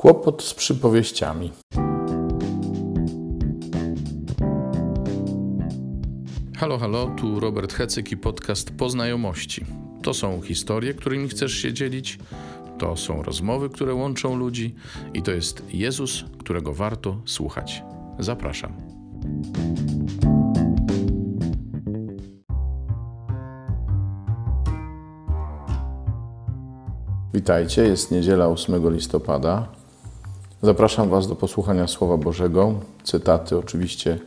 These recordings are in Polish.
Kłopot z przypowieściami. Halo, halo, tu Robert Hecyk i podcast Poznajomości. To są historie, którymi chcesz się dzielić, to są rozmowy, które łączą ludzi i to jest Jezus, którego warto słuchać. Zapraszam. Witajcie, jest niedziela 8 listopada. Zapraszam Was do posłuchania Słowa Bożego. Cytaty oczywiście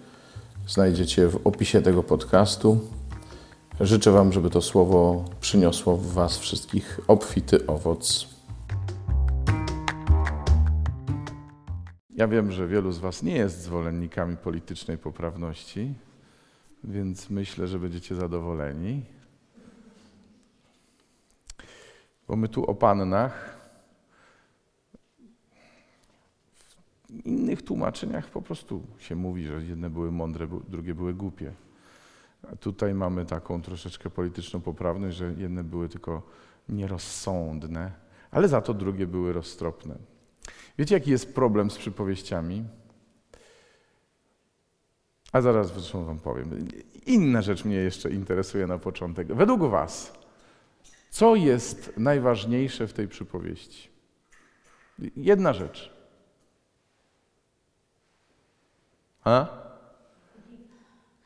znajdziecie w opisie tego podcastu. Życzę Wam, żeby to Słowo przyniosło w Was wszystkich obfity owoc. Ja wiem, że wielu z Was nie jest zwolennikami politycznej poprawności, więc myślę, że będziecie zadowoleni. Bo my tu o pannach innych tłumaczeniach po prostu się mówi, że jedne były mądre, drugie były głupie. A tutaj mamy taką troszeczkę polityczną poprawność, że jedne były tylko nierozsądne, ale za to drugie były roztropne. Wiecie, jaki jest problem z przypowieściami? A zaraz zresztą wam powiem. Inna rzecz mnie jeszcze interesuje na początek. Według was, co jest najważniejsze w tej przypowieści? Jedna rzecz. A?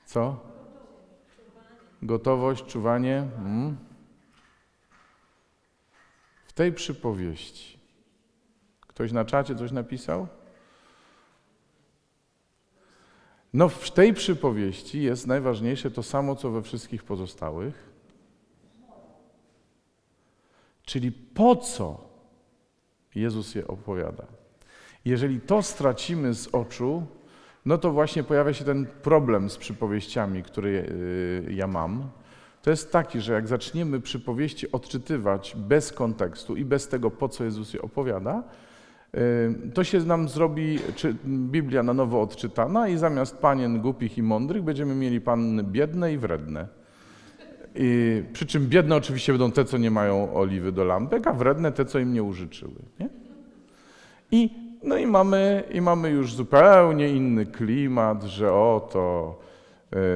Co? Gotowość, czuwanie. Hmm. W tej przypowieści. Ktoś na czacie coś napisał? No, w tej przypowieści jest najważniejsze to samo, co we wszystkich pozostałych. Czyli po co Jezus je opowiada. Jeżeli to stracimy z oczu, no to właśnie pojawia się ten problem z przypowieściami, który ja mam. To jest taki, że jak zaczniemy przypowieści odczytywać bez kontekstu i bez tego, po co Jezus je opowiada, y, to się nam zrobi Biblia na nowo odczytana i zamiast panien głupich i mądrych będziemy mieli panny biedne i wredne. I, przy czym biedne oczywiście będą te, co nie mają oliwy do lampek, a wredne te, co im nie użyczyły. Nie? I no i mamy, i mamy już zupełnie inny klimat, że oto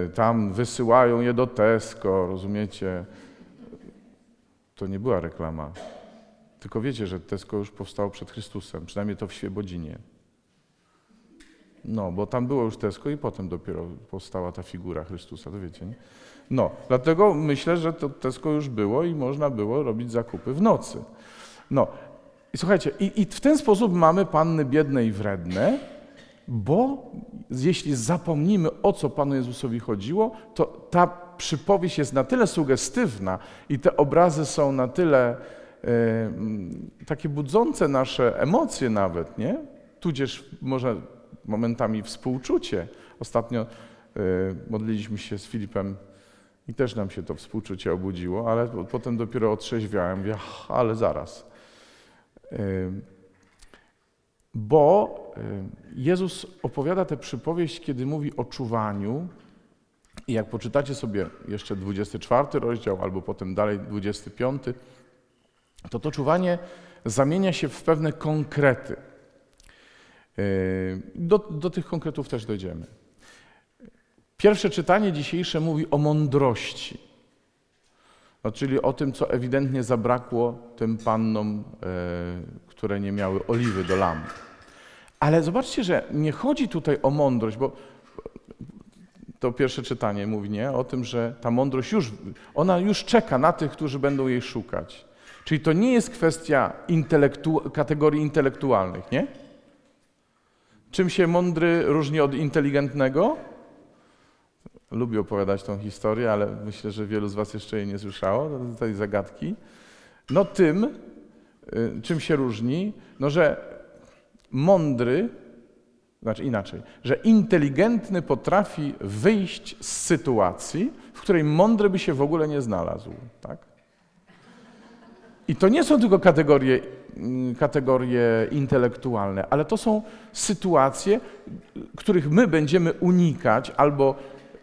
y, tam wysyłają je do Tesco, rozumiecie? To nie była reklama. Tylko wiecie, że Tesco już powstało przed Chrystusem, przynajmniej to w Świebodzinie. No, bo tam było już Tesco i potem dopiero powstała ta figura Chrystusa, to wiecie, nie? No, dlatego myślę, że to Tesco już było i można było robić zakupy w nocy. No, i słuchajcie, i, i w ten sposób mamy panny biedne i wredne, bo jeśli zapomnimy, o co Panu Jezusowi chodziło, to ta przypowieść jest na tyle sugestywna i te obrazy są na tyle e, takie budzące nasze emocje nawet, nie? Tudzież może momentami współczucie. Ostatnio e, modliliśmy się z Filipem i też nam się to współczucie obudziło, ale potem dopiero otrzeźwiałem, mówię, ale zaraz. Bo Jezus opowiada tę przypowieść, kiedy mówi o czuwaniu. I jak poczytacie sobie jeszcze 24 rozdział, albo potem dalej 25, to to czuwanie zamienia się w pewne konkrety. Do, do tych konkretów też dojdziemy. Pierwsze czytanie dzisiejsze mówi o mądrości. No, czyli o tym, co ewidentnie zabrakło tym pannom, e, które nie miały oliwy do lamp. Ale zobaczcie, że nie chodzi tutaj o mądrość, bo to pierwsze czytanie mówi nie, o tym, że ta mądrość już, ona już czeka na tych, którzy będą jej szukać. Czyli to nie jest kwestia intelektu kategorii intelektualnych, nie? Czym się mądry różni od inteligentnego? Lubię opowiadać tą historię, ale myślę, że wielu z Was jeszcze jej nie słyszało, tej zagadki. No tym, y, czym się różni, no że mądry, znaczy inaczej, że inteligentny potrafi wyjść z sytuacji, w której mądry by się w ogóle nie znalazł. Tak? I to nie są tylko kategorie, mm, kategorie intelektualne, ale to są sytuacje, których my będziemy unikać albo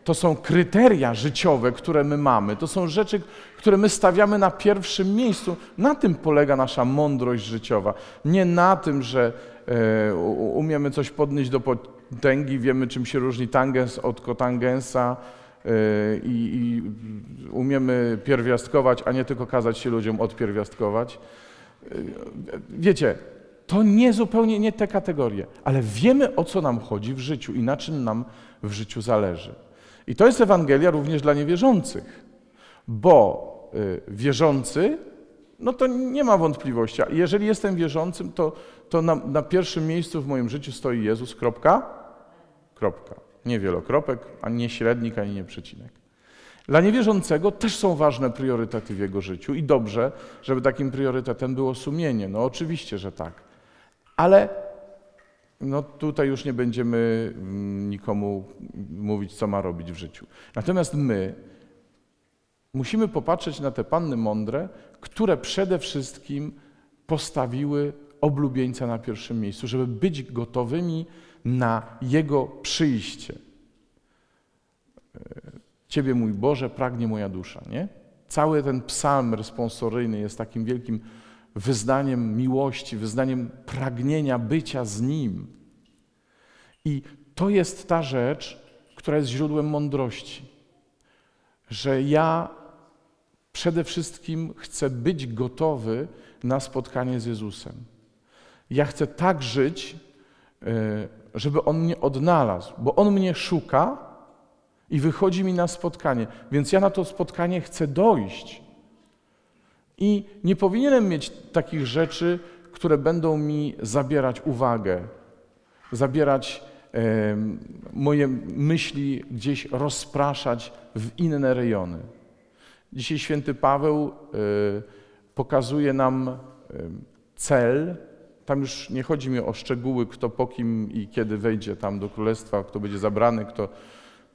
to są kryteria życiowe, które my mamy. To są rzeczy, które my stawiamy na pierwszym miejscu. Na tym polega nasza mądrość życiowa. Nie na tym, że e, umiemy coś podnieść do potęgi, wiemy czym się różni tangens od kotangensa e, i, umiemy pierwiastkować, a nie tylko kazać się ludziom odpierwiastkować. E, wiecie, to nie zupełnie nie te kategorie, ale wiemy o co nam chodzi w życiu i na czym nam w życiu zależy. I to jest Ewangelia również dla niewierzących, bo wierzący no to nie ma wątpliwości. Jeżeli jestem wierzącym, to, to na, na, pierwszym miejscu w moim życiu stoi Jezus, kropka, kropka. Nie wielokropek, ani nie średnik, ani nie przecinek. Dla niewierzącego też są ważne priorytety w jego życiu i dobrze, żeby takim priorytetem było sumienie. No oczywiście, że tak. Ale no tutaj już nie będziemy mm, nikomu mówić, co ma robić w życiu. Natomiast my musimy popatrzeć na te panny mądre, które przede wszystkim postawiły oblubieńca na pierwszym miejscu, żeby być gotowymi na Jego przyjście. E, Ciebie, mój Boże, pragnie moja dusza, nie? Cały ten psalm responsoryjny jest takim wielkim wyznaniem miłości, wyznaniem pragnienia bycia z Nim. I to jest ta rzecz, która jest źródłem mądrości, że ja przede wszystkim chcę być gotowy na spotkanie z Jezusem. Ja chcę tak żyć, e, żeby On mnie odnalazł, bo On mnie szuka i wychodzi mi na spotkanie, więc ja na to spotkanie chcę dojść. I nie powinienem mieć takich rzeczy, które będą mi zabierać uwagę, zabierać e, moje myśli gdzieś rozpraszać w inne rejony. Dzisiaj święty Paweł y, pokazuje nam y, cel. Tam już nie chodzi mi o szczegóły, kto po kim i kiedy wejdzie tam do królestwa, kto będzie zabrany, kto,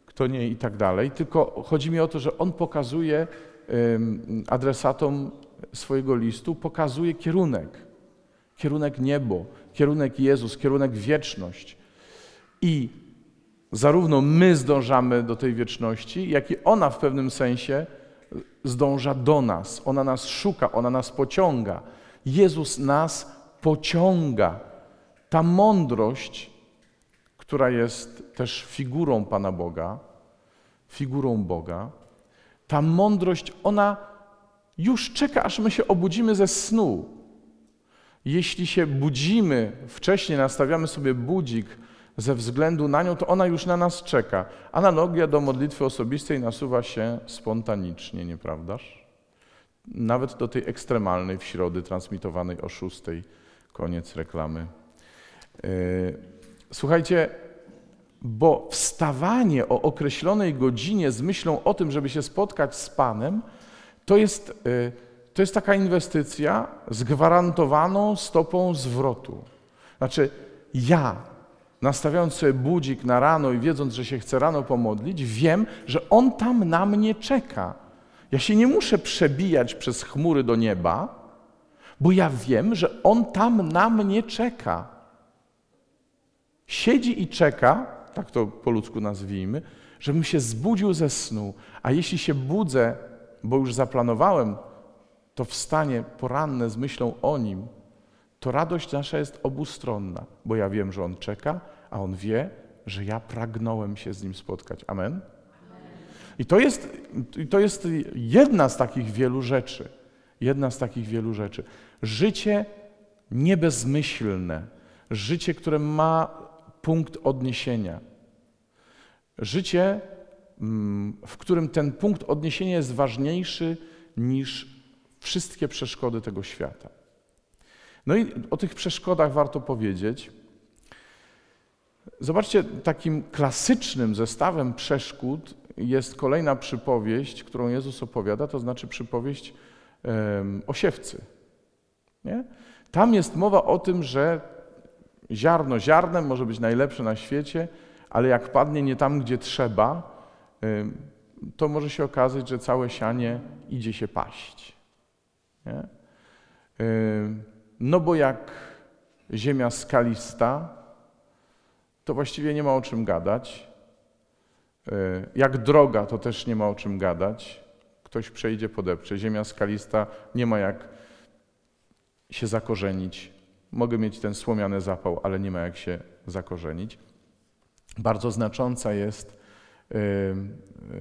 kto nie i tak dalej. Tylko chodzi mi o to, że on pokazuje adresatom swojego listu, pokazuje kierunek. Kierunek niebo, kierunek Jezus, kierunek wieczność. I zarówno my zdążamy do tej wieczności, jak i ona w pewnym sensie zdąża do nas, ona nas szuka, ona nas pociąga. Jezus nas pociąga. Ta mądrość, która jest też figurą Pana Boga, figurą Boga, ta mądrość, ona już czeka, aż my się obudzimy ze snu. Jeśli się budzimy wcześniej, nastawiamy sobie budzik, ze względu na nią, to ona już na nas czeka. Analogia do modlitwy osobistej nasuwa się spontanicznie, nieprawdaż? Nawet do tej ekstremalnej w środę transmitowanej o szóstej. Koniec reklamy. E, słuchajcie, bo wstawanie o określonej godzinie z myślą o tym, żeby się spotkać z Panem, to jest, e, to jest taka inwestycja z gwarantowaną stopą zwrotu. Znaczy, ja nastawiając sobie budzik na rano i wiedząc, że się chcę rano pomodlić, wiem, że On tam na mnie czeka. Ja się nie muszę przebijać przez chmury do nieba, bo ja wiem, że On tam na mnie czeka. Siedzi i czeka, tak to po ludzku nazwijmy, żebym się zbudził ze snu. A jeśli się budzę, bo już zaplanowałem to wstanie poranne z myślą o Nim, to radość nasza jest obustronna, bo ja wiem, że On czeka, a On wie, że ja pragnąłem się z Nim spotkać. Amen? I to jest, to jest jedna z takich wielu rzeczy. Jedna z takich wielu rzeczy. Życie niebezmyślne, życie, które ma punkt odniesienia. Życie, w którym ten punkt odniesienia jest ważniejszy niż wszystkie przeszkody tego świata. No i o tych przeszkodach warto powiedzieć. Zobaczcie, takim klasycznym zestawem przeszkód jest kolejna przypowieść, którą Jezus opowiada, to znaczy przypowieść o siewcy. Nie? Tam jest mowa o tym, że ziarno ziarnem może być najlepsze na świecie, ale jak padnie nie tam, gdzie trzeba, to może się okazać, że całe sianie idzie się paść. Nie? No bo jak ziemia skalista, to właściwie nie ma o czym gadać. Jak droga, to też nie ma o czym gadać. Ktoś przejdzie, podepcze. Ziemia skalista nie ma jak się zakorzenić. Mogę mieć ten słomiany zapał, ale nie ma jak się zakorzenić. Bardzo znacząca jest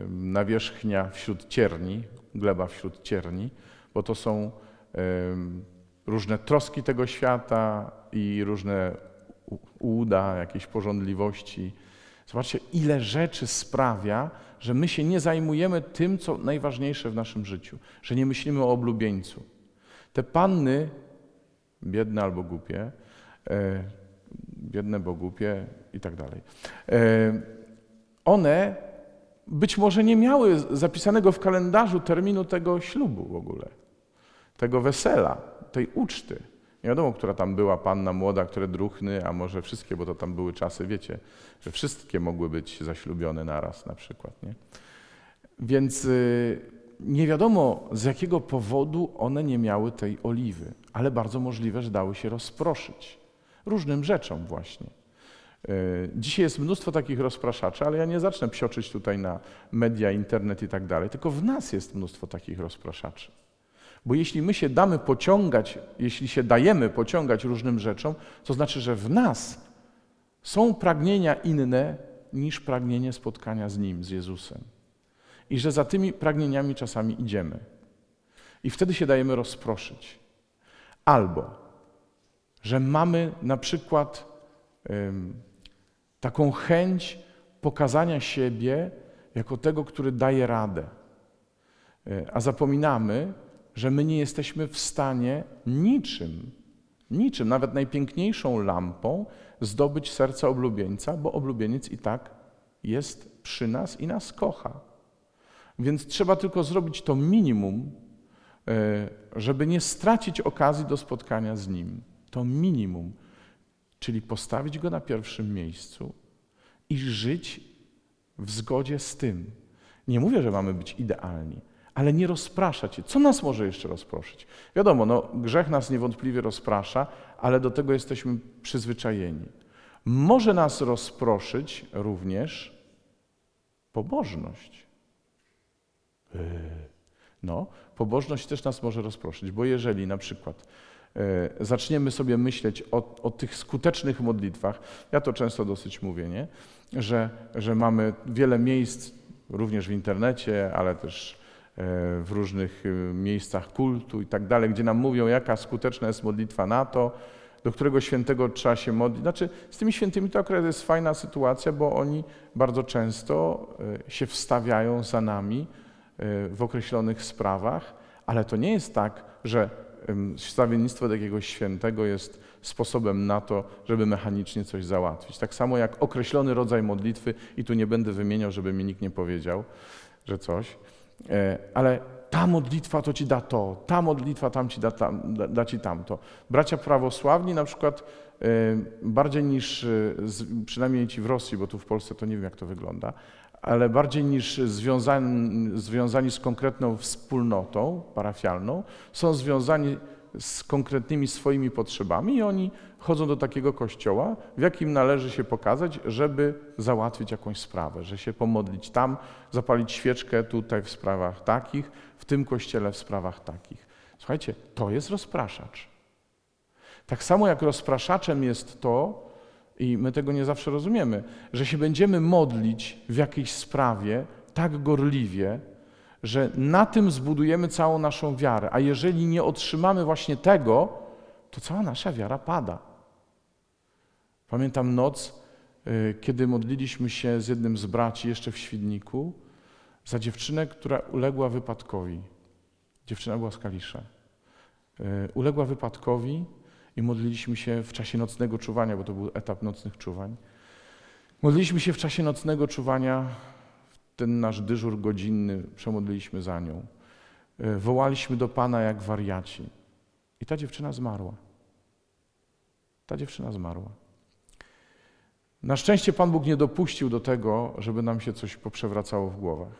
nawierzchnia wśród cierni, gleba wśród cierni, bo to są różne troski tego świata i różne uda, jakieś porządliwości. Zobaczcie, ile rzeczy sprawia, że my się nie zajmujemy tym, co najważniejsze w naszym życiu, że nie myślimy o oblubieńcu. Te panny, biedne albo głupie, e, biedne, bo głupie i tak dalej, e, one być może nie miały zapisanego w kalendarzu terminu tego ślubu w ogóle, tego wesela, tej uczty. Nie wiadomo, która tam była panna młoda, które druchny, a może wszystkie, bo to tam były czasy, wiecie, że wszystkie mogły być zaślubione naraz na przykład. Nie? Więc y, nie wiadomo, z jakiego powodu one nie miały tej oliwy, ale bardzo możliwe, że dały się rozproszyć różnym rzeczom właśnie. Y, dzisiaj jest mnóstwo takich rozpraszaczy, ale ja nie zacznę psioczyć tutaj na media, internet i tak dalej, tylko w nas jest mnóstwo takich rozpraszaczy. Bo jeśli my się damy pociągać, jeśli się dajemy pociągać różnym rzeczom, to znaczy, że w nas są pragnienia inne niż pragnienie spotkania z Nim, z Jezusem. I że za tymi pragnieniami czasami idziemy. I wtedy się dajemy rozproszyć. Albo, że mamy na przykład taką chęć pokazania siebie jako tego, który daje radę. E, a zapominamy, że my nie jesteśmy w stanie niczym, niczym, nawet najpiękniejszą lampą zdobyć serca oblubieńca, bo oblubieniec i tak jest przy nas i nas kocha. Więc trzeba tylko zrobić to minimum, e, żeby nie stracić okazji do spotkania z Nim. To minimum, czyli postawić Go na pierwszym miejscu i żyć w zgodzie z tym. Nie mówię, że mamy być idealni, ale nie rozprasza cię. Co nas może jeszcze rozproszyć? Wiadomo, no, grzech nas niewątpliwie rozprasza, ale do tego jesteśmy przyzwyczajeni. Może nas rozproszyć również pobożność. Yy. No, pobożność też nas może rozproszyć, bo jeżeli na przykład zaczniemy sobie myśleć o, o, tych skutecznych modlitwach, ja to często dosyć mówię, nie? Że, że mamy wiele miejsc, również w internecie, ale też w różnych y, miejscach kultu i tak dalej, gdzie nam mówią, jaka skuteczna jest modlitwa na to, do którego świętego trzeba się modlić. Znaczy, z tymi świętymi to akurat jest fajna sytuacja, bo oni bardzo często się wstawiają za nami w określonych sprawach, ale to nie jest tak, że wstawiennictwo do jakiegoś świętego jest sposobem na to, żeby mechanicznie coś załatwić. Tak samo jak określony rodzaj modlitwy, i tu nie będę wymieniał, żeby mi nikt nie powiedział, że coś, E, ale ta modlitwa to ci da to, ta modlitwa tam ci da, tam, da, da ci tamto. Bracia prawosławni na przykład e, bardziej niż, e, przynajmniej ci w Rosji, bo tu w Polsce to nie wiem jak to wygląda, ale bardziej niż związani, związani z konkretną wspólnotą parafialną, są związani z konkretnymi swoimi potrzebami i oni chodzą do takiego kościoła, w jakim należy się pokazać, żeby załatwić jakąś sprawę, że się pomodlić tam, zapalić świeczkę tutaj w sprawach takich, w tym kościele w sprawach takich. Słuchajcie, to jest rozpraszacz. Tak samo jak rozpraszaczem jest to, i my tego nie zawsze rozumiemy, że się będziemy modlić w jakiejś sprawie tak gorliwie, że na tym zbudujemy całą naszą wiarę, a jeżeli nie otrzymamy właśnie tego, to cała nasza wiara pada. Pamiętam noc, y, kiedy modliliśmy się z jednym z braci jeszcze w Świdniku za dziewczynę, która uległa wypadkowi. Dziewczyna była z Kalisza. Y, uległa wypadkowi i modliliśmy się w czasie nocnego czuwania, bo to był etap nocnych czuwań. Modliliśmy się w czasie nocnego czuwania ten nasz dyżur godzinny, przemodliliśmy za nią. E, wołaliśmy do Pana jak wariaci. I ta dziewczyna zmarła. Ta dziewczyna zmarła. Na szczęście Pan Bóg nie dopuścił do tego, żeby nam się coś poprzewracało w głowach.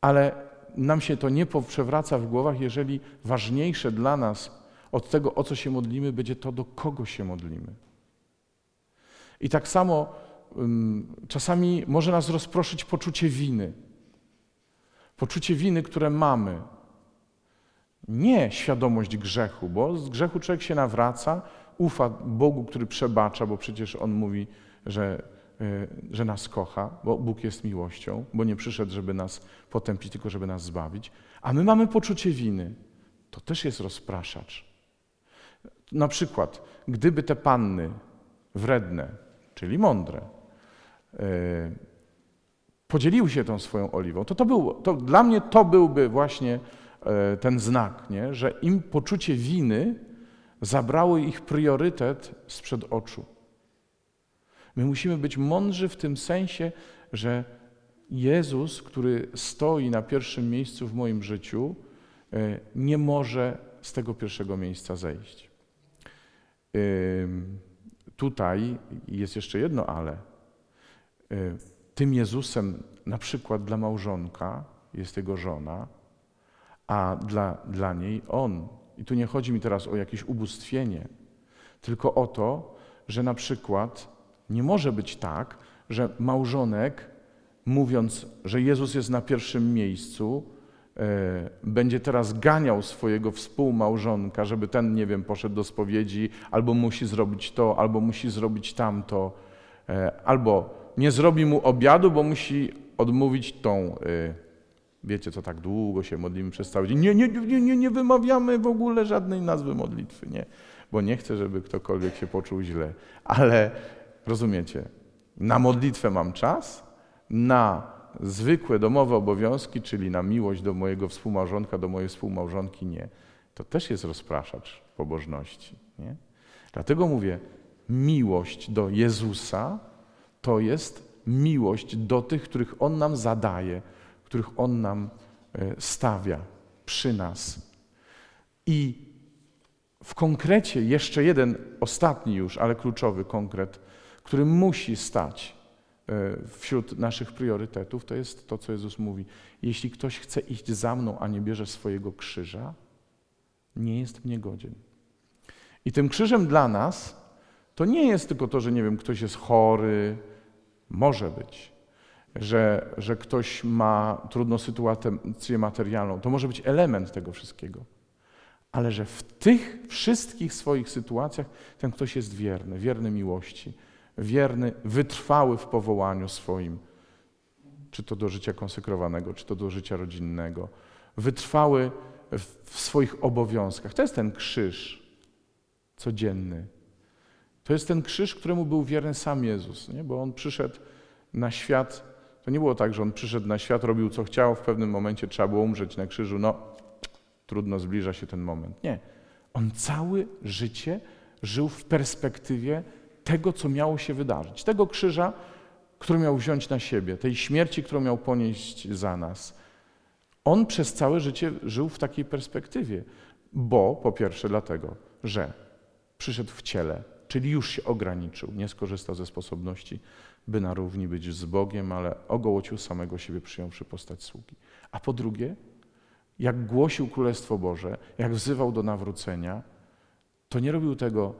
Ale nam się to nie poprzewraca w głowach, jeżeli ważniejsze dla nas od tego, o co się modlimy, będzie to, do kogo się modlimy. I tak samo czasami może nas rozproszyć poczucie winy. Poczucie winy, które mamy. Nie świadomość grzechu, bo z grzechu człowiek się nawraca, ufa Bogu, który przebacza, bo przecież On mówi, że, y, że nas kocha, bo Bóg jest miłością, bo nie przyszedł, żeby nas potępić, tylko żeby nas zbawić. A my mamy poczucie winy. To też jest rozpraszacz. Na przykład, gdyby te panny wredne, czyli mądre, y, podzieliły się tą swoją oliwą, to, to, było, to dla mnie to byłby właśnie e, ten znak, nie? że im poczucie winy zabrało ich priorytet sprzed oczu. My musimy być mądrzy w tym sensie, że Jezus, który stoi na pierwszym miejscu w moim życiu, e, nie może z tego pierwszego miejsca zejść. Tutaj jest jeszcze jedno ale. Tym Jezusem na przykład dla małżonka jest jego żona, a dla, dla niej on. I tu nie chodzi mi teraz o jakieś ubóstwienie, tylko o to, że na przykład nie może być tak, że małżonek, mówiąc, że Jezus jest na pierwszym miejscu, będzie teraz ganiał swojego współmałżonka, żeby ten, nie wiem, poszedł do spowiedzi, albo musi zrobić to, albo musi zrobić tamto, e, albo nie zrobi mu obiadu, bo musi odmówić tą, y, wiecie co, tak długo się modlimy przez cały dzień. Nie, nie, nie, nie, nie wymawiamy w ogóle żadnej nazwy modlitwy, nie. Bo nie chcę, żeby ktokolwiek się poczuł źle. Ale rozumiecie, na modlitwę mam czas, na zwykłe domowe obowiązki, czyli na miłość do mojego współmałżonka, do mojej współmałżonki nie. To też jest rozpraszacz pobożności. Nie? Dlatego mówię, miłość do Jezusa to jest miłość do tych, których On nam zadaje, których On nam e, stawia przy nas. I w konkrecie jeszcze jeden, ostatni już, ale kluczowy konkret, który musi stać wśród naszych priorytetów, to jest to, co Jezus mówi. Jeśli ktoś chce iść za mną, a nie bierze swojego krzyża, nie jest mnie godzien. I tym krzyżem dla nas to nie jest tylko to, że nie wiem, ktoś jest chory, może być, że, że ktoś ma trudną sytuację materialną. To może być element tego wszystkiego. Ale że w tych wszystkich swoich sytuacjach ten ktoś jest wierny, wierny miłości, wierny, wytrwały w powołaniu swoim, czy to do życia konsekrowanego, czy to do życia rodzinnego, wytrwały w swoich obowiązkach. To jest ten krzyż codzienny, to jest ten krzyż, któremu był wierny sam Jezus, nie? bo on przyszedł na świat. To nie było tak, że on przyszedł na świat, robił co chciał, w pewnym momencie trzeba było umrzeć na krzyżu. No, trudno zbliża się ten moment. Nie. On całe życie żył w perspektywie tego, co miało się wydarzyć. Tego krzyża, który miał wziąć na siebie, tej śmierci, którą miał ponieść za nas. On przez całe życie żył w takiej perspektywie, bo po pierwsze dlatego, że przyszedł w ciele, czyli już się ograniczył, nie skorzystał ze sposobności, by na równi być z Bogiem, ale ogołocił samego siebie, przyjąwszy postać sługi. A po drugie, jak głosił Królestwo Boże, jak wzywał do nawrócenia, to nie robił tego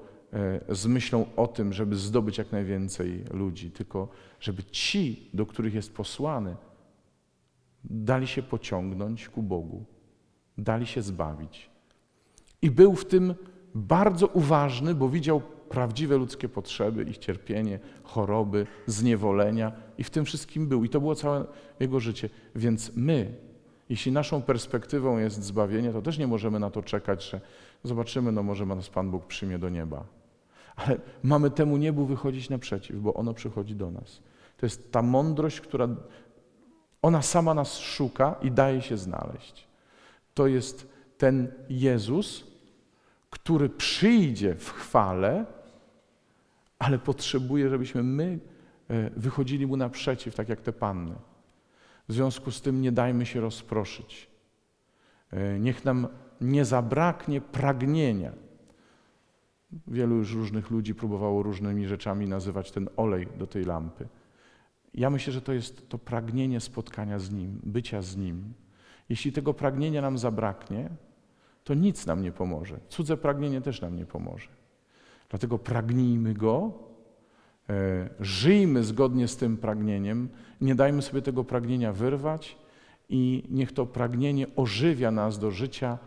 z myślą o tym, żeby zdobyć jak najwięcej ludzi, tylko żeby ci, do których jest posłany, dali się pociągnąć ku Bogu, dali się zbawić. I był w tym bardzo uważny, bo widział prawdziwe ludzkie potrzeby, ich cierpienie, choroby, zniewolenia i w tym wszystkim był. I to było całe jego życie. Więc my, jeśli naszą perspektywą jest zbawienie, to też nie możemy na to czekać, że zobaczymy, no może nas Pan Bóg przyjmie do nieba. Ale mamy temu niebu wychodzić naprzeciw, bo ono przychodzi do nas. To jest ta mądrość, która ona sama nas szuka i daje się znaleźć. To jest ten Jezus, który przyjdzie w chwale ale potrzebuje, żebyśmy my e, wychodzili mu naprzeciw, tak jak te panny. W związku z tym nie dajmy się rozproszyć. E, niech nam nie zabraknie pragnienia. Wielu już różnych ludzi próbowało różnymi rzeczami nazywać ten olej do tej lampy. Ja myślę, że to jest to pragnienie spotkania z Nim, bycia z Nim. Jeśli tego pragnienia nam zabraknie, to nic nam nie pomoże. Cudze pragnienie też nam nie pomoże. Dlatego pragnijmy Go, e, żyjmy zgodnie z tym pragnieniem, nie dajmy sobie tego pragnienia wyrwać i niech to pragnienie ożywia nas do życia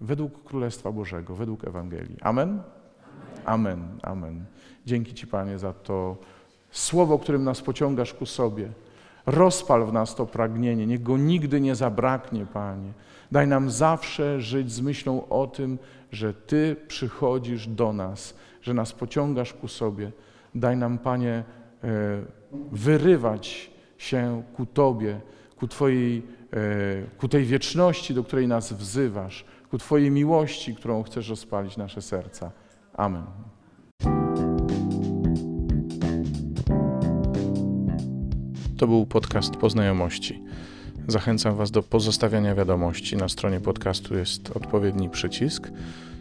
według Królestwa Bożego, według Ewangelii. Amen? Amen, amen. Dzięki Ci, Panie, za to słowo, którym nas pociągasz ku sobie. Rozpal w nas to pragnienie, niech go nigdy nie zabraknie, Panie. Daj nam zawsze żyć z myślą o tym, że Ty przychodzisz do nas, że nas pociągasz ku sobie. Daj nam, Panie, e, wyrywać się ku Tobie, ku, twojej, e, ku tej wieczności, do której nas wzywasz, ku Twojej miłości, którą chcesz rozpalić nasze serca. Amen. To był podcast Poznajomości. Zachęcam Was do pozostawiania wiadomości. Na stronie podcastu jest odpowiedni przycisk.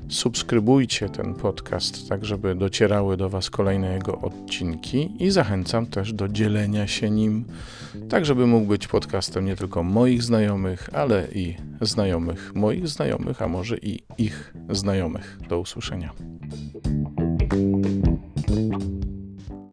Subskrybujcie ten podcast, tak żeby docierały do Was kolejne jego odcinki i zachęcam też do dzielenia się nim, tak żeby mógł być podcastem nie tylko moich znajomych, ale i znajomych moich znajomych, a może i ich znajomych. Do usłyszenia.